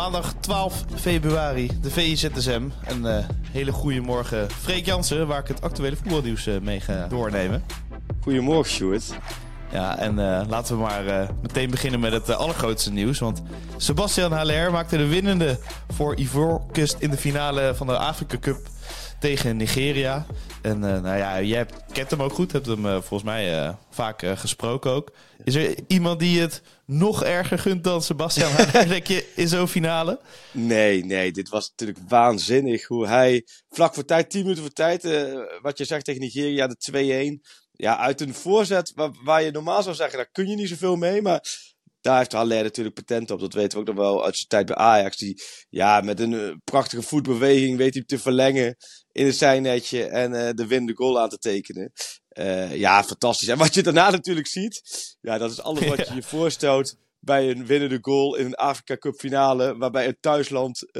Maandag 12 februari, de VIZSM. Een uh, hele goede morgen. Freek Jansen, waar ik het actuele voetbalnieuws uh, mee ga doornemen. Goedemorgen, Stuart. Ja, en uh, laten we maar meteen beginnen met het allergrootste nieuws. Want Sebastian Haller maakte de winnende voor Ivoorkust in de finale van de Afrika Cup tegen Nigeria. En uh, nou ja, jij kent hem ook goed, hebt hem uh, volgens mij uh, vaak gesproken ook. Is er iemand die het nog erger gunt dan Sebastian denk je, in zo'n finale? Nee, nee, dit was natuurlijk waanzinnig hoe hij vlak voor tijd, 10 minuten voor tijd, wat je zegt tegen Nigeria, de 2-1. Ja, uit een voorzet waar, waar, je normaal zou zeggen, daar kun je niet zoveel mee, maar daar heeft Haller natuurlijk patent op. Dat weten we ook nog wel uit zijn tijd bij Ajax. Die ja, met een prachtige voetbeweging weet hij te verlengen in het zijnetje en uh, de winnende goal aan te tekenen. Uh, ja, fantastisch. En wat je daarna natuurlijk ziet, ja, dat is alles wat je je voorstelt bij een winnende goal in een Afrika Cup finale, waarbij het thuisland uh,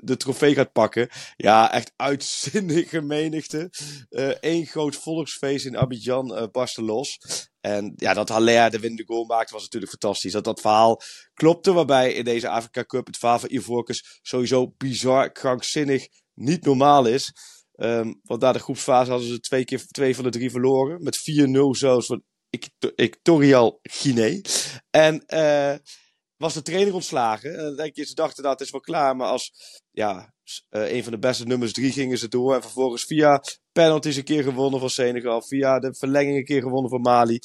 de trofee gaat pakken. Ja, echt uitzinnige menigte. Eén groot volksfeest in Abidjan barstte los. En ja, dat Haller de winnende goal maakte was natuurlijk fantastisch. Dat dat verhaal klopte, waarbij in deze Afrika Cup het verhaal van Ivorcus sowieso bizar, krankzinnig niet normaal is. Um, want na de groepsfase hadden ze twee, keer, twee van de drie verloren. Met 4-0 zelfs van Equatorial Guinea. En uh, was de trainer ontslagen. En dan denk ze dachten dat het is wel klaar. Maar als ja, uh, een van de beste nummers drie gingen ze door. En vervolgens via penalties een keer gewonnen van Senegal. Via de verlenging een keer gewonnen van Mali.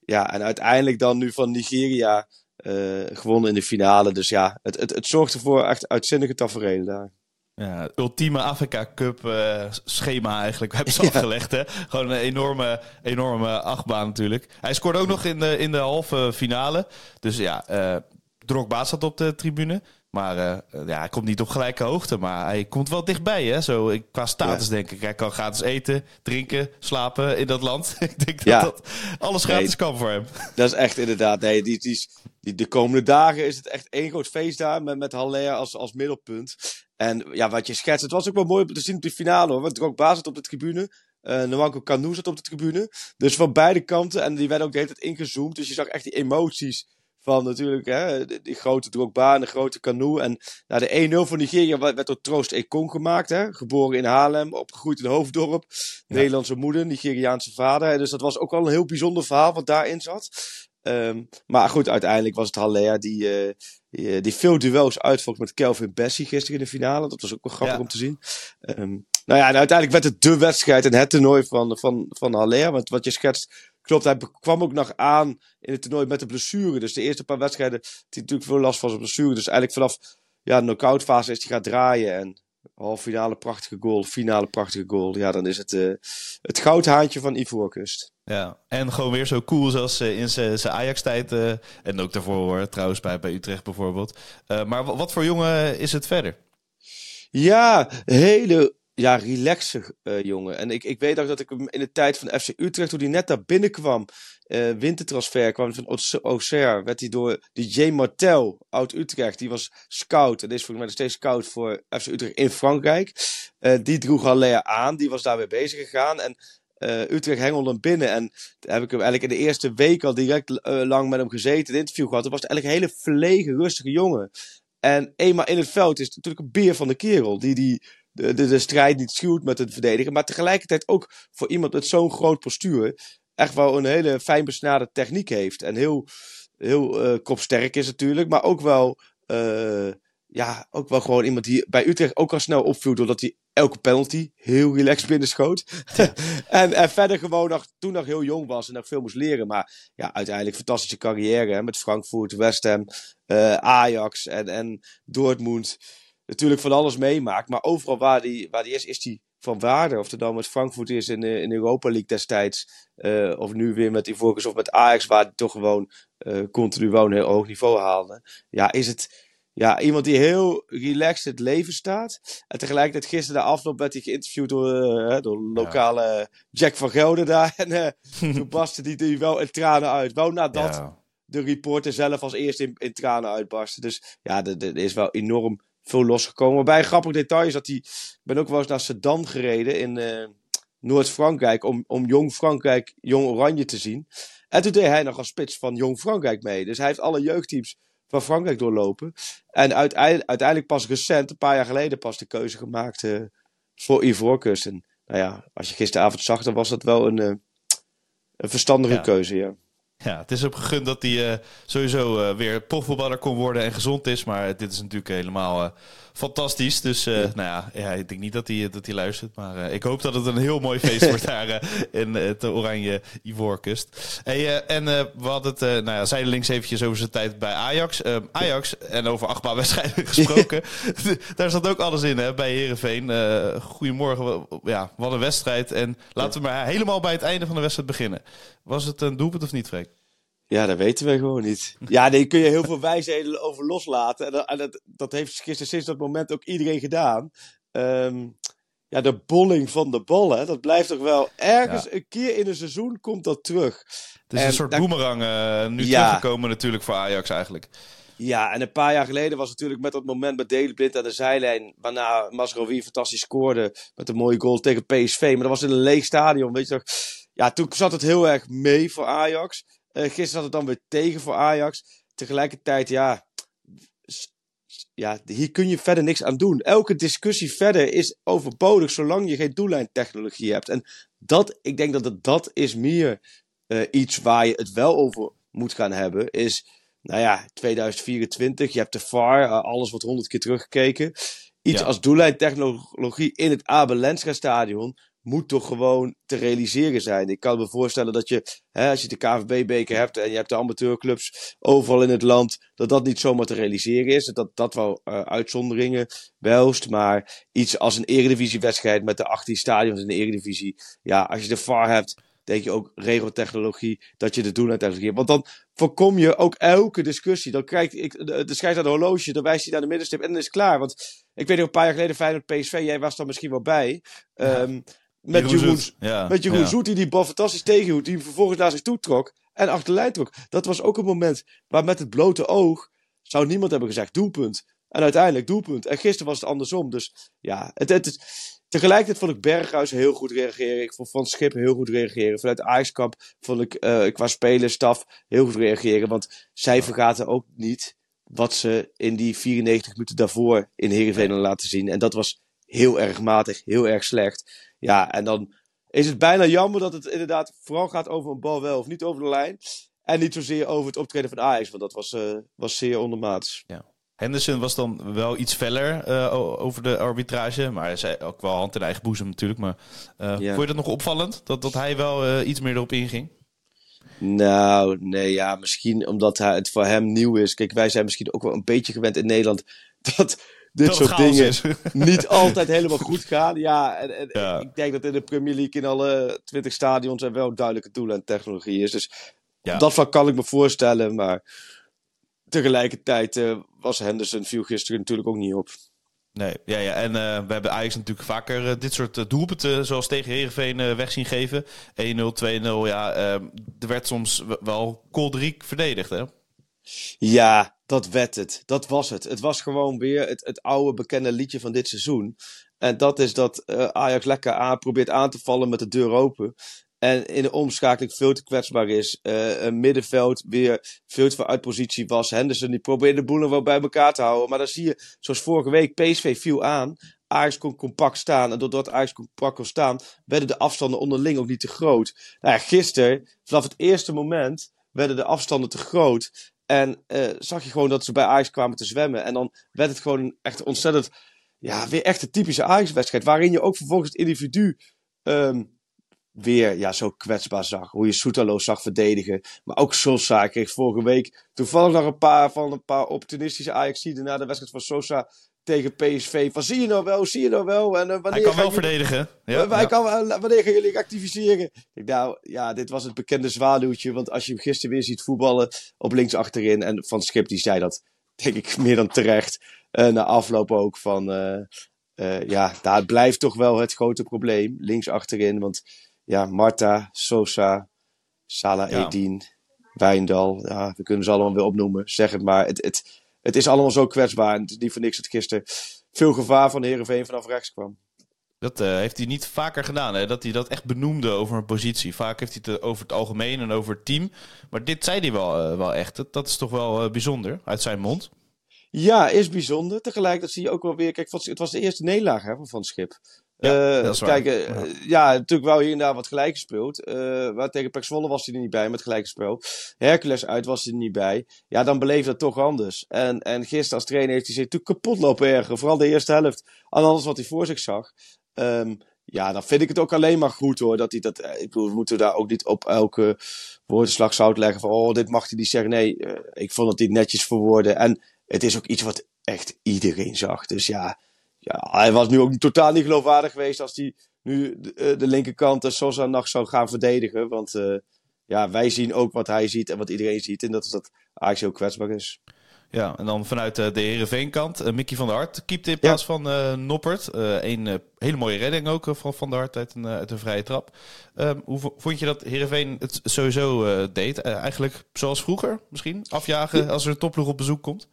Ja, en uiteindelijk dan nu van Nigeria uh, gewonnen in de finale. Dus ja, het, het, het zorgt ervoor echt uitzinnige tafereelen daar. Ja, ultieme Afrika Cup uh, schema eigenlijk hebben ze ja. afgelegd. Hè? Gewoon een enorme, enorme achtbaan natuurlijk. Hij scoorde ook nog in de, in de halve finale. Dus ja, uh, Drogba zat op de tribune. Maar uh, ja, hij komt niet op gelijke hoogte. Maar hij komt wel dichtbij, hè? Zo, qua status ja. denk ik. Hij kan gratis eten, drinken, slapen in dat land. ik denk ja. dat, dat alles gratis nee, kan voor hem. Dat is echt inderdaad. Nee, die, die, die, de komende dagen is het echt één groot feest daar. Met, met Haller als, als middelpunt. En ja, wat je schetst, het was ook wel mooi om te zien op de finale hoor. Want Drogba zat op de tribune. Uh, Nwanko Kanu zat op de tribune. Dus van beide kanten. En die werden ook de hele tijd ingezoomd. Dus je zag echt die emoties van natuurlijk hè, die, grote Drogba en de grote Canoe. En nou, de 1-0 van Nigeria werd door Troost Ekong gemaakt. Hè? Geboren in Haarlem, opgegroeid in Hoofddorp. Ja. Nederlandse moeder, Nigeriaanse vader. Dus dat was ook wel een heel bijzonder verhaal wat daarin zat. Um, maar goed, uiteindelijk was het Haller die, uh, die, die, veel duels uitvocht met Kelvin Bessie gisteren in de finale. Dat was ook wel grappig ja. om te zien. Um, nou ja, en uiteindelijk werd het de wedstrijd en het toernooi van, van, van Haller. Want wat je schetst, klopt, hij kwam ook nog aan in het toernooi met de blessure. Dus de eerste paar wedstrijden hij natuurlijk veel last van zijn blessure. Dus eigenlijk vanaf ja, de knock-out fase is hij gaat draaien. En half finale prachtige goal, finale prachtige goal. Ja, dan is het uh, het goudhaantje van Ivoorkust. Ja, en gewoon weer zo cool zoals uh, in zijn Ajax-tijd. Uh, en ook daarvoor hoor, trouwens bij, bij Utrecht bijvoorbeeld. maar wat voor jongen is het verder? Ja, hele ja, relaxe uh, jongen. En ik, ik weet ook dat ik hem in de tijd van FC Utrecht, toen hij net daar binnenkwam, uh, wintertransfer kwam van Auxerre, werd hij door DJ Martel, oud Utrecht, die was scout en is volgens mij nog steeds scout voor FC Utrecht in Frankrijk. Uh, die droeg Haller aan, die was daar weer bezig gegaan en Utrecht hengelde hem binnen. En heb ik hem eigenlijk in de eerste week al direct lang met hem gezeten, het interview gehad. Toen was eigenlijk een hele verlegen, rustige jongen. En eenmaal in het veld is natuurlijk een beer van de kerel, die die de, de, de strijd niet schuwt met het verdedigen. Maar tegelijkertijd ook voor iemand met zo'n groot postuur. echt wel een hele fijn besnade techniek heeft. En heel, heel uh, kopsterk is natuurlijk. Maar ook wel, uh, ja, ook wel gewoon iemand die bij Utrecht ook al snel opviel. Doordat hij elke penalty heel relaxed binnenschoot. En, en verder gewoon nog, toen nog heel jong was en nog veel moest leren. Maar ja, uiteindelijk fantastische carrière. Hè, met Frankfurt, West Ham, uh, Ajax en, en Dortmund natuurlijk van alles meemaakt. Maar overal waar die, waar die is, is die van waarde. Of het dan met Frankfurt is in, in Europa League destijds. of nu weer met Ivorcus of met Ajax, waar hij toch gewoon continu wel een heel hoog niveau haalde. Ja, is het ja, iemand die heel relaxed het leven staat. En tegelijkertijd gisteren de afloop werd hij geïnterviewd door, uh, door lokale Jack van Gelder daar. En toen barstte hij die wel in tranen uit. Wel nadat ja. de reporter zelf als eerste in, in tranen uitbarstte. Dus ja, er is wel enorm veel losgekomen. Waarbij een grappig detail is dat hij... Ik ben ook wel eens naar Sedan gereden in uh, Noord-Frankrijk. Om, om Jong Frankrijk, Jong Oranje te zien. En toen deed hij nog als spits van Jong Frankrijk mee. Dus hij heeft alle jeugdteams van Frankrijk doorlopen. En uiteindelijk, uiteindelijk pas recent, een paar jaar geleden, pas de keuze gemaakt uh, voor Ivoorkust. En nou ja, als je gisteravond zag, dan was dat wel een, uh, een verstandige keuze, ja. Ja, het is hem gegund dat hij uh, sowieso uh, weer profvoetballer kon worden en gezond is. Maar dit is natuurlijk helemaal uh, fantastisch. Dus ja. nou ja, ja, ik denk niet dat hij, dat hij luistert. Maar ik hoop dat het een heel mooi feest wordt daar in het oranje Ivoorkust. Hey, en we hadden het, nou ja, zijdelings eventjes over zijn tijd bij Ajax. Ajax, en over achtbaanwedstrijden gesproken. daar zat ook alles in hè, bij Herenveen. goedemorgen, ja, wat een wedstrijd. En laten we maar helemaal bij het einde van de wedstrijd beginnen. Was het een doelpunt of niet, Freek? Ja, dat weten we gewoon niet. Ja, daar kun je heel veel wijsheden over loslaten. En, dat, en dat, dat, heeft gisteren sinds dat moment ook iedereen gedaan. Um, ja, de bolling van de ballen, dat blijft toch wel ergens een keer in een seizoen komt dat terug. Het is een soort boemerang uh, nu ja. teruggekomen natuurlijk voor Ajax eigenlijk. Ja, en een paar jaar geleden was natuurlijk met dat moment met Deleblind aan de zijlijn. Waarna Masrowi fantastisch scoorde met een mooie goal tegen PSV. Maar dat was in een leeg stadion, weet je toch ja, toen zat het heel erg mee voor Ajax. Uh, gisteren zat het dan weer tegen voor Ajax. Tegelijkertijd, ja, ja, hier kun je verder niks aan doen. Elke discussie verder is overbodig zolang je geen doellijntechnologie hebt. En dat, ik denk dat het, dat is meer uh, iets waar je het wel over moet gaan hebben. Is, nou ja, 2024, je hebt de VAR, uh, alles wordt honderd keer teruggekeken. Iets ja. als doellijntechnologie in het Abel Lenstra stadion moet toch gewoon te realiseren zijn. Ik kan me voorstellen dat je, hè, als je de KVB-beker hebt en je hebt de amateurclubs overal in het land, dat dat niet zomaar te realiseren is. Dat dat wel uh, uitzonderingen welst, maar iets als een eredivisiewedstrijd met de 18 stadions in de eredivisie. Ja, als je de VAR hebt, denk je ook regeltechnologie, dat je de doen uiteindelijk. Want dan voorkom je ook elke discussie. Dan krijgt ik, de, de de horloge, dan wijst hij naar de middenstip en dan is het klaar. Want ik weet nog een paar jaar geleden Feyenoord PSV, jij was daar misschien wel bij. Um, met Jeroen, ja, met Jeroen ja. Zoet die die bal fantastisch tegenhield. Die hem vervolgens naar zich toe trok. En achter de lijn trok. Dat was ook een moment waar met het blote oog zou niemand hebben gezegd doelpunt. En uiteindelijk doelpunt. En gisteren was het andersom. Dus ja, het, het, het tegelijkertijd vond ik Berghuis heel goed reageren. Ik vond Van Schip heel goed reageren. Vanuit Ajaxkamp vond ik uh, qua spelerstaf heel goed reageren. Want zij vergaten ook niet wat ze in die 94 minuten daarvoor in Heerenveen laten zien. En dat was heel erg matig, heel erg slecht. Ja, en dan is het bijna jammer dat het inderdaad vooral gaat over een bal wel of niet over de lijn. En niet zozeer over het optreden van Ajax, want dat was, uh, was zeer ondermaats. Ja. Henderson was dan wel iets feller uh, over de arbitrage. Maar hij zei ook wel hand in eigen boezem natuurlijk. Maar uh, ja. vond je dat nog opvallend? Dat, dat hij wel iets meer erop inging? Nou, nee, ja, misschien omdat hij, het voor hem nieuw is. Kijk, wij zijn misschien ook wel een beetje gewend in Nederland dat dit soort dingen niet altijd helemaal goed gaan. Ja, en, en ik denk dat in de Premier League in alle 20 stadions er wel duidelijke doelen en technologie is. Dus ja. dat van kan ik me voorstellen. Maar tegelijkertijd uh, was Henderson viel gisteren natuurlijk ook niet op. Nee, ja, ja. en uh, we hebben Ajax natuurlijk vaker uh, dit soort uh, doelpunten, zoals tegen Heerenveen, weg zien geven. 1-0, 2-0, ja. er werd soms wel kolderiek verdedigd, hè? Ja, dat werd het. Dat was het. Het was gewoon weer het, het oude bekende liedje van dit seizoen. En dat is dat uh, Ajax lekker aan, probeert aan te vallen met de deur open. En in de omschakeling veel te kwetsbaar is. Uh, een middenveld weer veel te veel uit positie was. Henderson die probeerde de boel wel bij elkaar te houden. Maar dan zie je, zoals vorige week, PSV viel aan. Ajax kon compact staan. En doordat Ajax compact kon staan, werden de afstanden onderling ook niet te groot. Nou gisteren, vanaf het eerste moment, werden de afstanden te groot. En uh, zag je gewoon dat ze bij Ajax kwamen te zwemmen. En dan werd het gewoon echt ontzettend. Ja, weer echt een typische Ajax-wedstrijd. Waarin je ook vervolgens het individu um, weer ja, zo kwetsbaar zag. Hoe je Soetalo zag verdedigen. Maar ook Sosa. Kreeg vorige week toevallig nog een paar van een paar opportunistische ajax na de wedstrijd van Sosa tegen PSV. Van zie je nou wel, zie je nou wel. En, uh, wanneer hij kan wel verdedigen. Ja, ja. Kan, wanneer gaan jullie activiseren? Ik, nou ja, dit was het bekende zwaluwtje. Want als je hem gisteren weer ziet voetballen op links achterin. En Van Schip die zei dat, denk ik, meer dan terecht. Uh, na afloop ook van... ja, daar blijft toch wel het grote probleem. Links achterin, want ja, Marta, Sosa, Salah ja. Edin, Wijndal. Ja, we kunnen ze allemaal weer opnoemen. Zeg het maar. Het, het, het is allemaal zo kwetsbaar. En het is niet voor niks dat gisteren veel gevaar van de Heerenveen vanaf rechts kwam. Dat uh, heeft hij niet vaker gedaan, hè? dat hij dat echt benoemde over een positie. Vaak heeft hij het over het algemeen en over het team. Maar dit zei hij wel, uh, wel echt. Dat, dat is toch wel uh, bijzonder uit zijn mond. Ja, is bijzonder. Tegelijk dat zie je ook wel weer. Kijk, het was de eerste nederlaag hè, van Van Schip. Ja, waar. Kijk, ja. ja. natuurlijk wel hier en daar wat gelijk gespeeld. maar tegen Pek Zwolle was hij er niet bij met gelijk spel. Hercules uit was hij er niet bij. Ja, dan beleef dat toch anders. En, en gisteren als trainer heeft hij zich natuurlijk kapot lopen ergeren. Vooral de eerste helft. Aan alles wat hij voor zich zag. Um, ja, dan vind ik het ook alleen maar goed hoor. Dat hij dat, ik bedoel, we moeten daar ook niet op elke woordenslag zout leggen van, oh, dit mag hij niet zeggen. Nee, uh, ik vond dat hij netjes verwoordde. En het is ook iets wat echt iedereen zag. Dus ja, ja, hij was nu ook totaal niet geloofwaardig geweest als hij nu de, de linkerkant Sosa nog zou gaan verdedigen. Want uh, ja, wij zien ook wat hij ziet en wat iedereen ziet. En dat is dat Ajax heel kwetsbaar is. Ja, en dan vanuit de Herenveenkant, Mickey van der Hart keepte in plaats ja. van uh, Noppert. een hele mooie redding ook van Van der Hart uit een, uit een vrije trap. Um, hoe vond je dat Herenveen het sowieso deed? eigenlijk zoals vroeger misschien? Afjagen als er een topploeg op bezoek komt?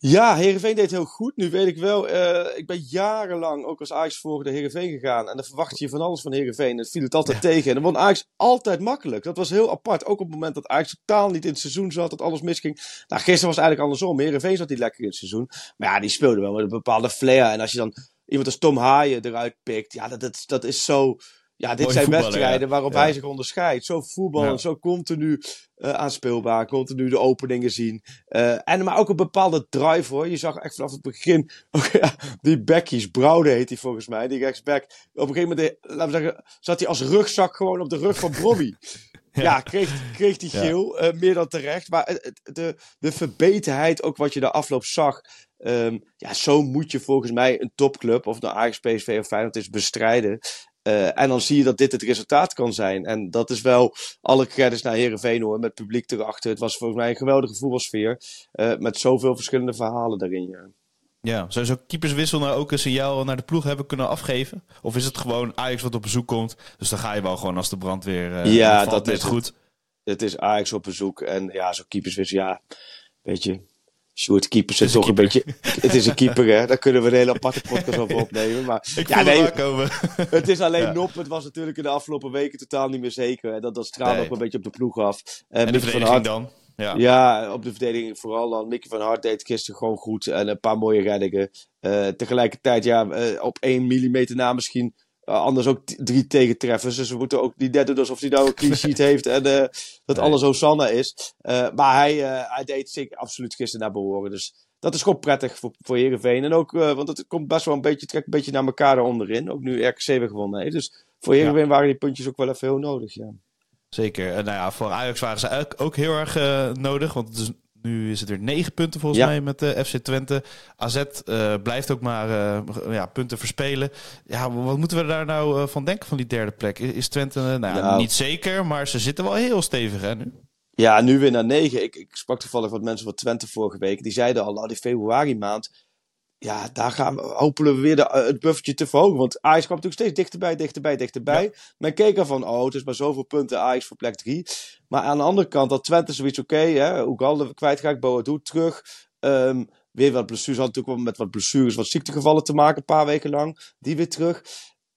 Ja, Heerenveen deed heel goed. Nu weet ik wel, uh, ik ben jarenlang ook als Ajax voor de Heerenveen gegaan. En dan verwacht je van alles van Heerenveen. Het viel het altijd ja. tegen. En dan won Ajax altijd makkelijk. Dat was heel apart. Ook op het moment dat Ajax totaal niet in het seizoen zat, dat alles misging. Nou, gisteren was het eigenlijk andersom. Heerenveen zat niet lekker in het seizoen. Maar ja, die speelde wel met een bepaalde flair. En als je dan iemand als Tom Haaien eruit pikt, ja, dat, dat, dat is zo... Ja, dit zijn wedstrijden waarop ja. hij zich onderscheidt. Zo voetbal en zo continu uh, aanspeelbaar. Continu de openingen zien. Uh, en maar ook een bepaalde drive hoor. Je zag echt vanaf het begin. Die Beckies, Brouwde heet hij volgens mij. Die rechtsback. Op een gegeven moment, laten we zeggen, zat hij als rugzak gewoon op de rug van Brobby. ja. kreeg, kreeg die geel. Uh, meer dan terecht. Maar de, de verbetenheid, ook wat je de afloop zag. Um, ja, zo moet je volgens mij een topclub, of nou Ajax, PSV of Feyenoord is, bestrijden. Uh, en dan zie je dat dit het resultaat kan zijn. En dat is wel alle credits naar Herenveen hoor, met publiek erachter. Het was volgens mij een geweldige voetbalsfeer. Uh, met zoveel verschillende verhalen daarin. Ja. Ja, zou zo'n keeperswissel nou ook een signaal naar de ploeg hebben kunnen afgeven? Of is het gewoon Ajax wat op bezoek komt? Dus dan ga je wel gewoon als de brandweer uh, ja, dat is goed. Het. het is Ajax op bezoek. En ja, zo'n keeperswissel, ja, weet je, Sjoerd, keepers is toch een beetje. Het is een keeper, hè? Daar kunnen we een hele aparte podcast over opnemen. Maar ik ja, nee, komen. het is alleen ja. Nop. Het was natuurlijk in de afgelopen weken totaal niet meer zeker. En dat, dat straalde nee. ook een beetje op de ploeg af. Uh, en de verdediging Hart, dan? Ja. ja, op de verdediging vooral dan. Mickey van Hart deed gisteren gewoon goed. En een paar mooie reddingen. Uh, tegelijkertijd, ja, uh, op 1 millimeter na misschien. Uh, anders ook drie tegentreffers. Dus we moeten ook niet net doen alsof hij nou een clean sheet heeft. En dat nee. alles Hosanna is. maar hij, hij deed zich absoluut gisteren naar behoren. Dus dat is gewoon prettig voor, voor Heerenveen. En ook, want het komt best wel een beetje, trekt een beetje naar elkaar onderin. Ook nu RKC weer gewonnen heeft. Dus voor Heerenveen ja. waren die puntjes ook wel even heel nodig, ja. Zeker. En nou ja, voor Ajax waren ze ook, ook heel erg nodig. Want het is, nu is het er negen punten volgens ja. mij met de FC Twente. AZ uh, blijft ook maar ja, punten verspelen. Ja, wat moeten we daar nou van denken van die derde plek? Is, Twente, nou, nou, niet zeker, maar ze zitten wel heel stevig hè, nu. Ja, nu weer naar 9. Ik, ik sprak toevallig wat mensen van Twente vorige week. Die zeiden al, nou die februari maand. Ja, daar gaan we, hopen we weer de, het buffertje te verhogen. Want Ajax kwam natuurlijk steeds dichterbij, dichterbij, dichterbij. Ja. Men keek ervan, oh, het is maar zoveel punten Ajax voor plek 3. Maar aan de andere kant, dat Twente zoiets oké. Okay, Oegalde kwijtgeraakt, Boadu terug. Um, weer wat blessures, had natuurlijk wel met wat blessures, wat ziektegevallen te maken, een paar weken lang. Die weer terug.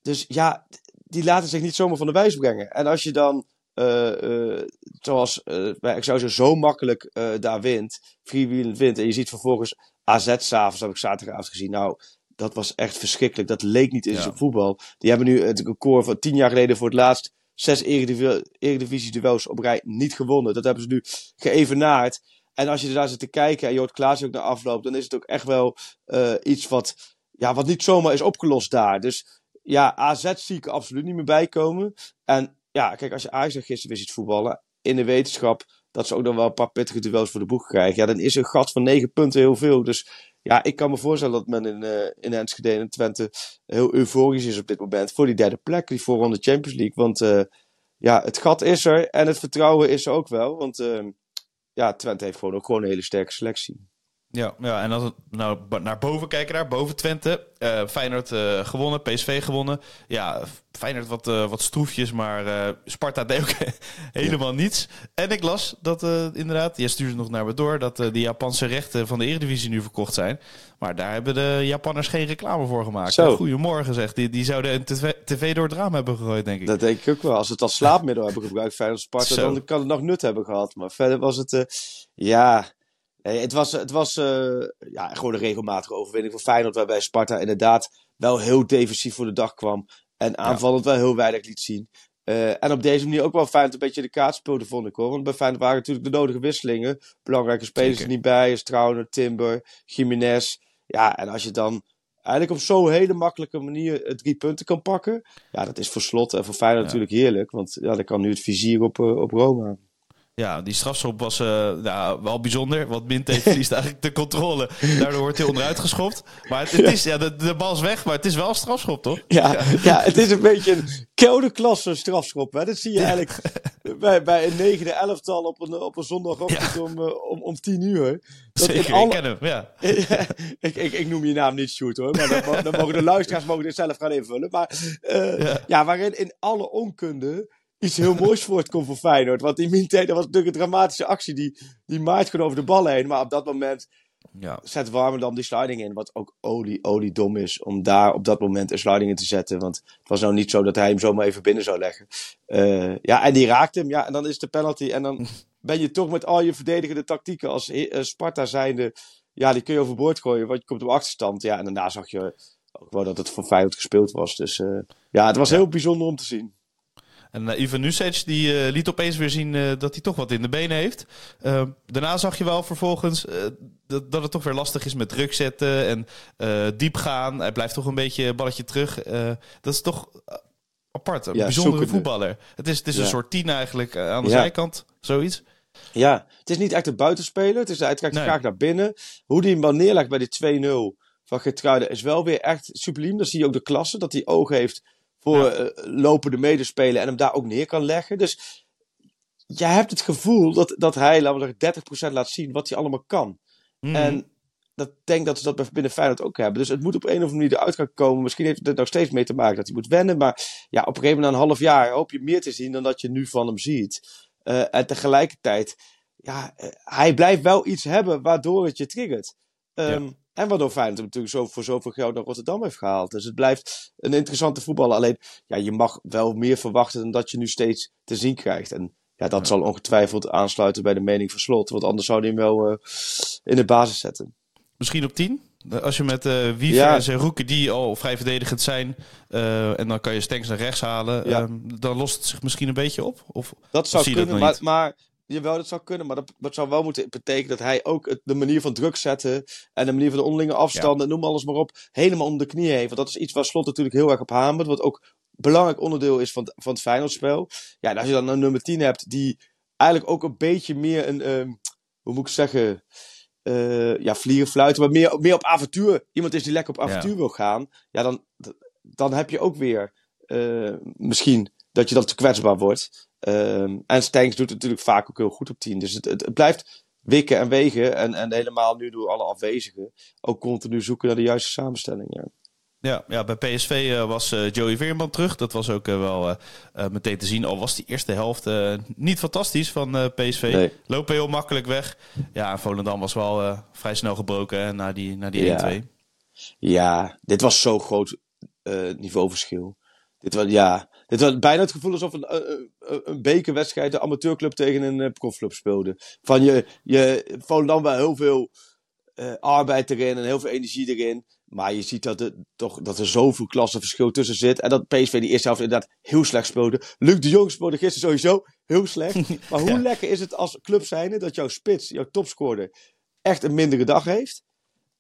Dus ja, die laten zich niet zomaar van de wijs brengen. En als je dan uh, uh, zoals uh, bij Excelsior zo makkelijk daar wint, freewheelend wint. En je ziet vervolgens AZ s'avonds, heb ik zaterdagavond gezien. Nou, dat was echt verschrikkelijk. Dat leek niet in ja. zijn voetbal. Die hebben nu het record van tien jaar geleden voor het laatst zes eredivisie-duels op rij niet gewonnen. Dat hebben ze nu geëvenaard. En als je daar zit te kijken en je hoort Klaas ook naar afloop, dan is het ook echt wel iets wat, ja, wat niet zomaar is opgelost daar. Dus ja, AZ zie ik absoluut niet meer bij komen. En ja, kijk, als je Ajax gisteren weer ziet voetballen, in de wetenschap dat ze ook nog wel een paar pittige duels voor de boeg krijgen, ja, dan is een gat van negen punten heel veel. Dus ja, ik kan me voorstellen dat men in, uh, in Enschede en Twente heel euforisch is op dit moment voor die derde plek, die voorronde Champions League. Want uh, ja, het gat is er en het vertrouwen is er ook wel. Want uh, ja, Twente heeft gewoon ook gewoon een hele sterke selectie. Ja, ja, en als we nou naar boven kijken, daar boven Twente. Uh, Feyenoord uh, gewonnen, PSV gewonnen. Ja, Feyenoord wat, uh, wat stroefjes, maar Sparta deed ook helemaal niets. En ik las dat inderdaad, je stuurde nog naar me door, dat de Japanse rechten van de Eredivisie nu verkocht zijn. Maar daar hebben de Japanners geen reclame voor gemaakt. Zo. Goedemorgen zegt, die, die zouden een tv, tv, door het raam hebben gegooid, denk ik. Dat denk ik ook wel. Als ze het als slaapmiddel hebben gebruikt, Feyenoord Sparta, Zo. dan kan het nog nut hebben gehad. Maar verder was het, ja... Nee, het was, het was uh, ja, gewoon een regelmatige overwinning voor Feyenoord. Waarbij Sparta inderdaad wel heel defensief voor de dag kwam. En aanvallend wel heel weinig liet zien. Uh, en op deze manier ook wel fijn een beetje de kaart speelde, vond ik hoor. Want bij Feyenoord waren natuurlijk de nodige wisselingen. Belangrijke spelers er niet bij. Strauner, Timber, Jiménez. Ja, en als je dan eigenlijk op zo'n hele makkelijke manier drie punten kan pakken. Ja, dat is voor Slot en voor Feyenoord ja. natuurlijk heerlijk. Want ja, dan kan nu het vizier op, uh, op Roma. Ja, die strafschop was uh, nou, wel bijzonder. Want Minte verliest eigenlijk de controle. Daardoor wordt hij onderuit geschopt. Maar het, het is, ja, de, de, bal is weg, maar het is wel een strafschop, toch? Ja, ja. ja het is een beetje een koude klasse strafschop. Hè? Dat zie je eigenlijk bij, bij een negende elftal op een, op een zondagochtend ja. om, uh, om, om tien uur. Dat Zeker, alle... ik ken hem, ja. ik, ik, ik noem je naam niet Shoot hoor. Maar dan, dan mogen de luisteraars mogen dit zelf gaan invullen. Maar uh, ja. ja, waarin in alle onkunde iets heel moois voortkomt voor Feyenoord. Want die Minte, dat was natuurlijk een dramatische actie. Die, die maait gewoon over de bal heen. Maar op dat moment ja. zet Warmerdam die sliding in. Wat ook olie, olie dom is om daar op dat moment een sliding in te zetten. Want het was nou niet zo dat hij hem zomaar even binnen zou leggen. Uh, ja, en die raakt hem. Ja, en dan is de penalty. En dan ben je toch met al je verdedigende tactieken als uh, Sparta zijnde... Ja, die kun je overboord gooien, want je komt op achterstand. Ja, en daarna zag je ook wel dat het voor Feyenoord gespeeld was. Dus uh, ja, het was heel bijzonder om te zien. En uh, Ivan Nusic die uh, liet opeens weer zien uh, dat hij toch wat in de benen heeft. daarna zag je wel vervolgens dat, dat het toch weer lastig is met druk zetten en diep gaan. Hij blijft toch een beetje balletje terug. dat is toch apart, een ja, bijzondere zoekende. voetballer. Het is, het is ja. een soort tien eigenlijk aan de ja. zijkant, zoiets. Ja, het is niet echt een buitenspeler. Het is, hij trekt nee. graag naar binnen. Hoe die hem neerlegt bij die 2-0 van Gertruiden is wel weer echt subliem. Dan zie je ook de klasse, dat hij oog heeft voor ja. uh, lopende medespelen en hem daar ook neer kan leggen. Dus je hebt het gevoel dat, dat hij, laten we zeggen, 30% laat zien wat hij allemaal kan. Mm. En dat denk dat ze dat binnen Feyenoord ook hebben. Dus het moet op een of andere manier eruit gaan komen. Misschien heeft het nog steeds mee te maken dat hij moet wennen. Maar ja, op een gegeven moment na een half jaar hoop je meer te zien dan dat je nu van hem ziet. Uh, en tegelijkertijd, ja, uh, hij blijft wel iets hebben waardoor het je triggert. Um, ja. En waardoor Feyenoord natuurlijk zo, voor zoveel geld naar Rotterdam heeft gehaald. Dus het blijft een interessante voetballer. Alleen, ja, je mag wel meer verwachten dan dat je nu steeds te zien krijgt. En ja, dat ja. zal ongetwijfeld aansluiten bij de mening van Slot. Want anders zou hij hem wel uh, in de basis zetten. Misschien op 10? Als je met uh, Wiever ja. en Roeken die al vrij verdedigend zijn. Uh, en dan kan je Stenks naar rechts halen. Ja. Um, dan lost het zich misschien een beetje op? Of, dat zou of kunnen, dat maar, maar Jawel, dat zou kunnen, maar dat, dat zou wel moeten betekenen dat hij ook het, de manier van druk zetten en de manier van de onderlinge afstanden, ja. noem alles maar op, helemaal om de knieën heeft. Want dat is iets waar Slot natuurlijk heel erg op hamert, wat ook belangrijk onderdeel is van, van het Feyenoordspel. Ja, en als je dan een nummer 10 hebt die eigenlijk ook een beetje meer een, um, hoe moet ik zeggen, uh, ja, vliegen, fluiten, maar meer, meer op avontuur. Iemand is die lekker op avontuur ja. wil gaan, ja, dan, dan heb je ook weer uh, misschien dat je dan te kwetsbaar wordt. Um, en Stenks doet het natuurlijk vaak ook heel goed op 10. Dus het, het, het, blijft wikken en wegen. En, en helemaal nu door alle afwezigen. Ook continu zoeken naar de juiste samenstelling. Ja. Ja, ja, bij PSV uh, was uh, Joey Veerman terug. Dat was ook uh, wel meteen te zien. Al was die eerste helft niet fantastisch van PSV. Nee. Lopen heel makkelijk weg. Ja, Volendam was wel vrij snel gebroken hè, na die, na die ja. 1-2. Ja, dit was zo'n groot niveauverschil. Dit was, ja, dit was bijna het gevoel alsof een, een, een bekerwedstrijd, de amateurclub tegen een profclub speelde. Van je, je dan wel heel veel uh, arbeid erin en heel veel energie erin. Maar je ziet dat er, toch, dat er zoveel klassenverschil tussen zit. En dat PSV die eerste helft inderdaad heel slecht speelde. Luc de Jong speelde gisteren sowieso heel slecht. Maar hoe ja. lekker is het als club zijnde dat jouw spits, jouw topscorer, echt een mindere dag heeft.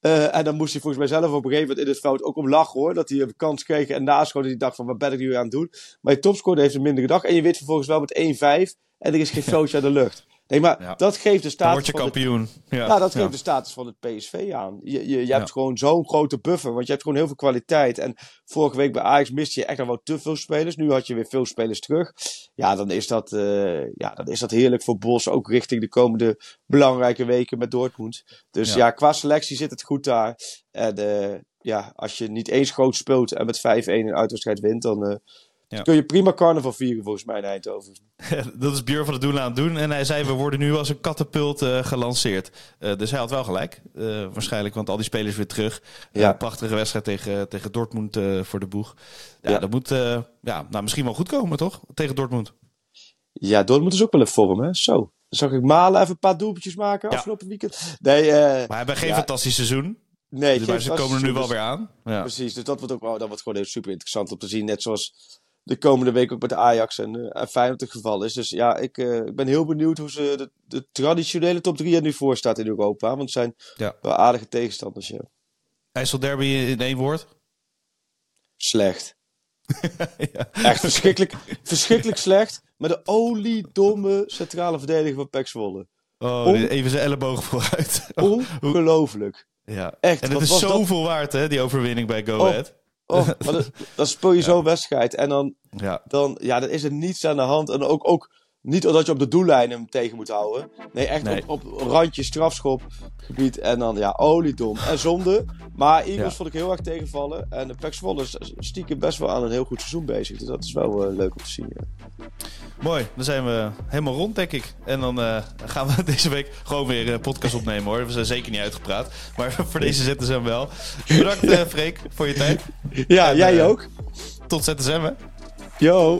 Uh, en dan moest hij volgens mij zelf op een gegeven moment in het veld ook om lachen hoor. Dat hij een kans kreeg en naschoot. Dat hij dacht van wat ben ik nu aan het doen. Maar je topscorer heeft een mindere dag. En je weet vervolgens wel met 1-5. En er is geen foutje aan de lucht. Nee, maar Ja. dat geeft de Dan status word je van het kampioen. Ja, dat ja. geeft de status van het PSV aan. Je, je, je hebt gewoon zo'n grote buffer, want je hebt gewoon heel veel kwaliteit. En vorige week bij Ajax miste je echt nog wel te veel spelers. Nu had je weer veel spelers terug. Ja, dan is dat, eh, ja, dan is dat heerlijk voor Bos, ook richting de komende belangrijke weken met Dortmund. Dus Ja. ja, qua selectie zit het goed daar. En eh, ja, als je niet eens groot speelt en met 5-1 een uitwedstrijd wint, dan eh, Ja. kun je prima carnaval vieren volgens mij in Eindhoven. dat is Björn van de Doen aan het doen. En hij zei, we worden nu als een katapult eh, gelanceerd. Eh, dus hij had wel gelijk. Eh, waarschijnlijk, want al die spelers weer terug. Ja. prachtige wedstrijd tegen, tegen Dortmund voor de boeg. Ja, Ja. dat moet ja, nou, misschien wel goed komen, toch? Tegen Dortmund. Ja, Dortmund is ook wel in vorm, hè? Zo. Zag ik Malen even een paar doelpuntjes maken Ja. afgelopen weekend. Nee, Maar hij heeft geen fantastisch seizoen. nee Dus, maar ze komen er nu wel weer aan. Ja. Precies, dus dat wordt ook wel, dat wordt gewoon heel super interessant om te zien. Net zoals de komende week ook met Ajax en, en Feyenoord het geval is. Dus ja, ik, ik ben heel benieuwd hoe ze de, de traditionele top 3 er nu voor staat in Europa. Want het zijn Ja. wel aardige tegenstanders, ja. IJsselderby in één woord. Slecht. ja. Echt verschrikkelijk, verschrikkelijk slecht. Maar de oliedomme centrale verdediger van Pek Zwolle. Oh, even zijn elleboog vooruit. Ongelooflijk. ja. Echt, En het is dat? zoveel waard, hè, die overwinning bij Go Oh. Ahead. Oh, maar dat, dan speel je zo'n wedstrijd. En dan, Ja. dan, ja, dan is er niets aan de hand. En ook, ook niet omdat je op de doellijn hem tegen moet houden. Nee, echt Nee. Op, op randje strafschopgebied. En dan, ja, oliedom. En zonde. Maar Eagles Ja. vond ik heel erg tegenvallen. En de Zwolle is stiekem best wel aan een heel goed seizoen bezig. Dus dat is wel eh, leuk om te zien. Ja. Mooi, dan zijn we helemaal rond, denk ik. En dan eh, gaan we deze week gewoon weer een podcast opnemen, hoor. We zijn zeker niet uitgepraat. Maar voor deze zetten ze hem wel. Bedankt, eh Freek, voor je tijd. Ja, En, jij eh, ook. Tot ZSM, hè. Yo.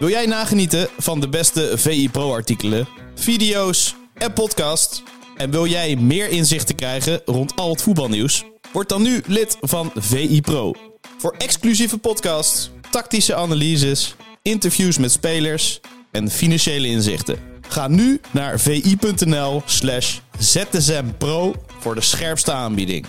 Wil jij nagenieten van de beste VI Pro artikelen, video's en podcast? En wil jij meer inzichten krijgen rond al het voetbalnieuws? Word dan nu lid van VI Pro. Voor exclusieve podcasts, tactische analyses, interviews met spelers en financiële inzichten. Ga nu naar vi.nl slash zsmpro voor de scherpste aanbieding.